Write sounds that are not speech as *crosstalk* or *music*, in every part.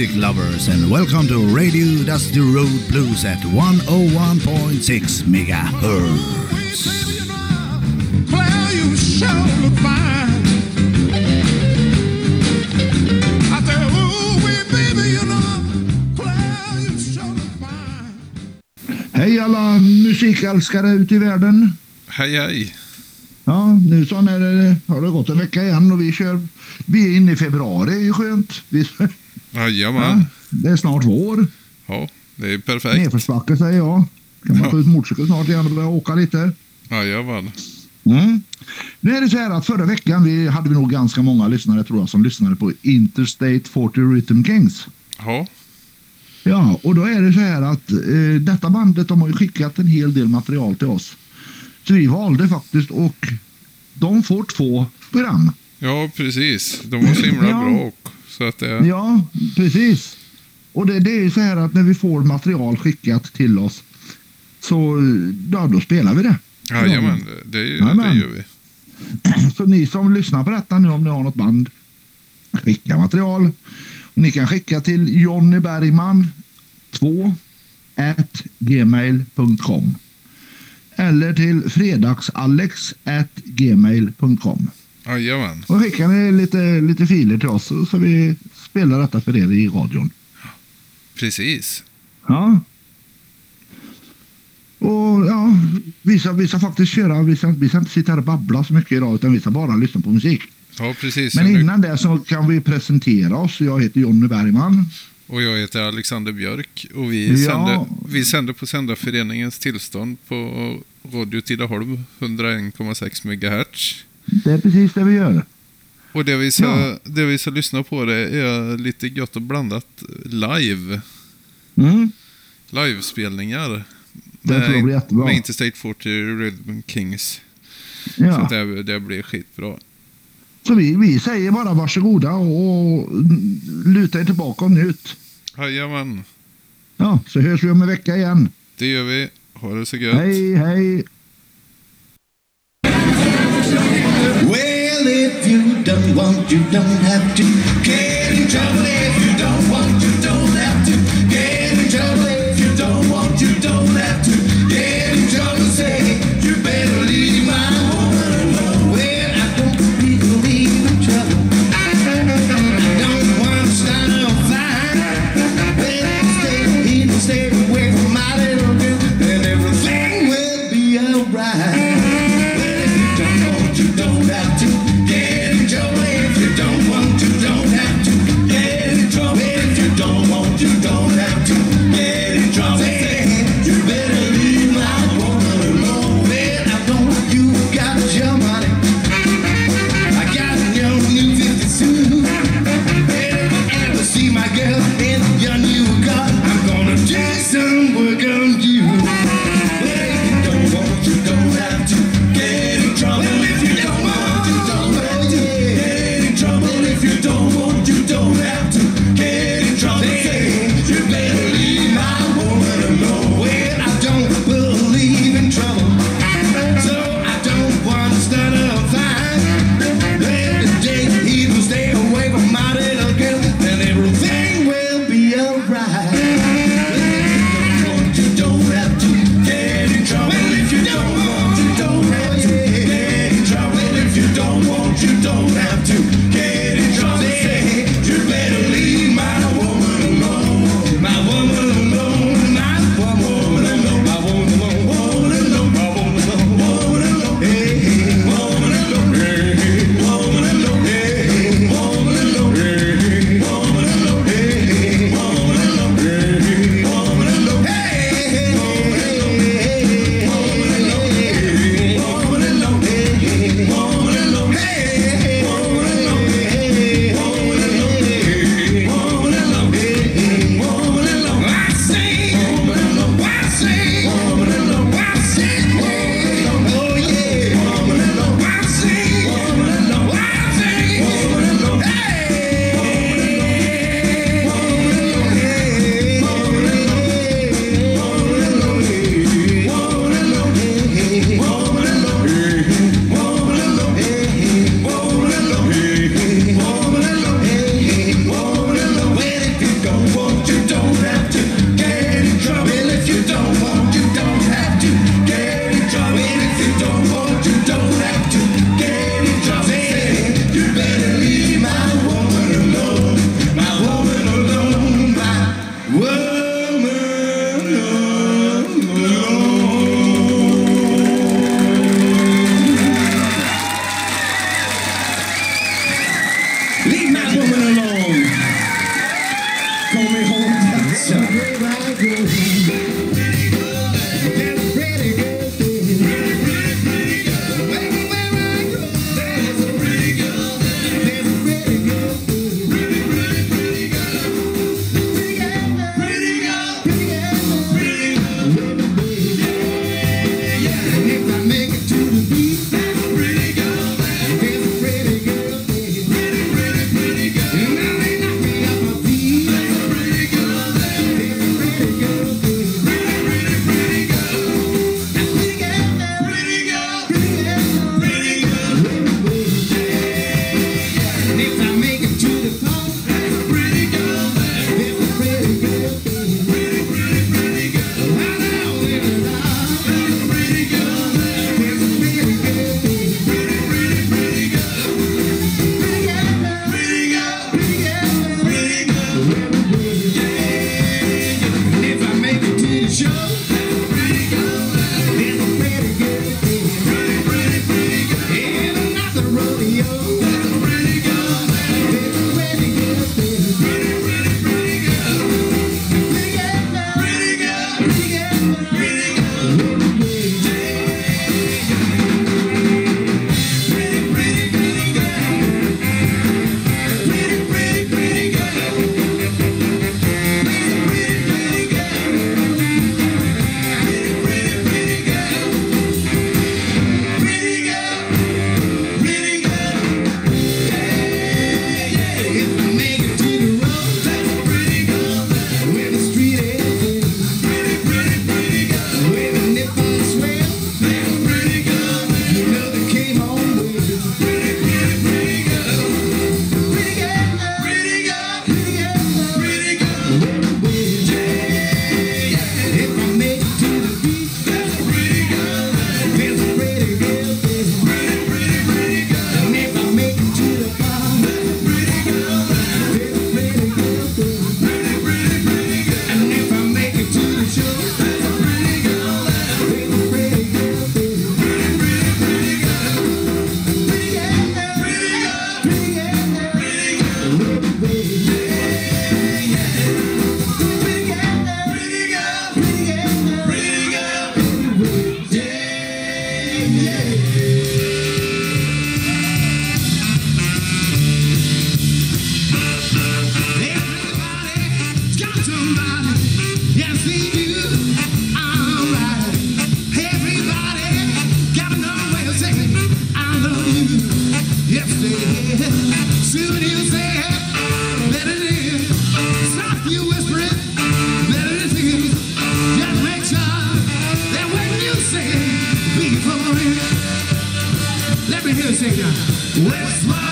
Music lovers, and welcome to Radio Dusty Road Blues at 101.6 megahertz. Hej alla musikälskare ute i världen. Hej hej. Ja, nu så när det har det gått en vecka igen och vi kör. Vi är inne i februari, det är ju skönt. Vi, Jajamän. ja, det är snart vår. Ja, det är perfekt. Nedförsbacke säger jag. Kan man Ja. ta ut motorcykel snart igen och börja åka lite. Jajamän. Mm. Nu är det så här att förra veckan vi hade vi nog ganska många lyssnare tror jag som lyssnade på Interstate 40 Rhythm Kings. Ja, Ja, och då är det så här att eh, detta bandet de har ju skickat en hel del material till oss. Så vi valde faktiskt och de får två program. ja precis. De var så himla Ja. bra också. Så att det... Ja, precis. Och det, det är ju så här att när vi får material skickat till oss så ja, då spelar vi det. Jajamän, det, det, det gör vi. *clears throat* Så ni som lyssnar på detta nu om ni har något band, skicka material. Ni kan skicka till Jonny Bergman 2 at gmail.com eller till fredagsalex at gmail.com. Jajamän. Och skickar ni lite, lite filer till oss så vi spelar detta för er i radion. Precis. Ja. Och ja, vi ska, vi ska faktiskt köra, vi ska, vi ska inte sitta här och babbla så mycket idag utan vi ska bara lyssna på musik. Ja, precis. Men innan det så kan vi presentera oss. Jag heter Jonny Bergman. Och jag heter Alexander Björk. Och vi, Ja. sänder, vi sänder på Sändarföreningens tillstånd på Radio Tidaholm 101,6 MHz. Det är precis det vi gör. Och det vi, ska, Ja. det vi ska lyssna på det är lite gött och blandat live. Mm. Livespelningar. Det tror jag blir jättebra. Med Interstate 40 Rhythm Kings. Så Ja. att det, det blir skitbra. Så vi, vi säger bara varsågoda och, och luta er tillbaka och njut. Jajamän, Ja, så hörs vi om en vecka igen. det gör vi. Ha det så gött. Hej, hej! Want, you don't have to get in trouble. If you don't Let's smile.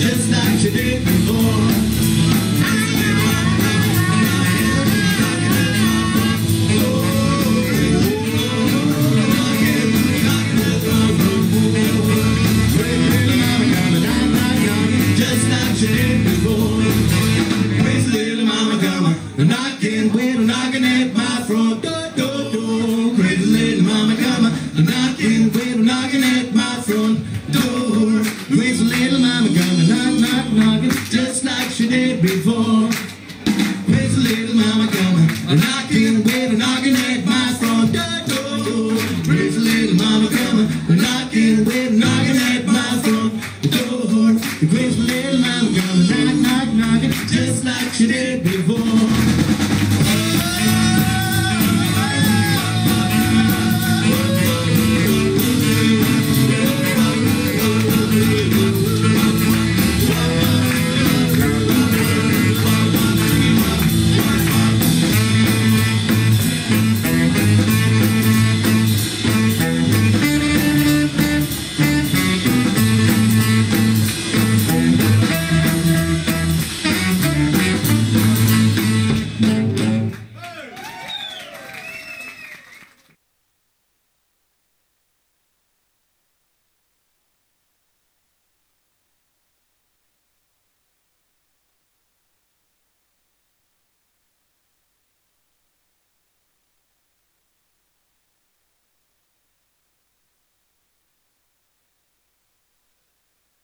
Just like you do.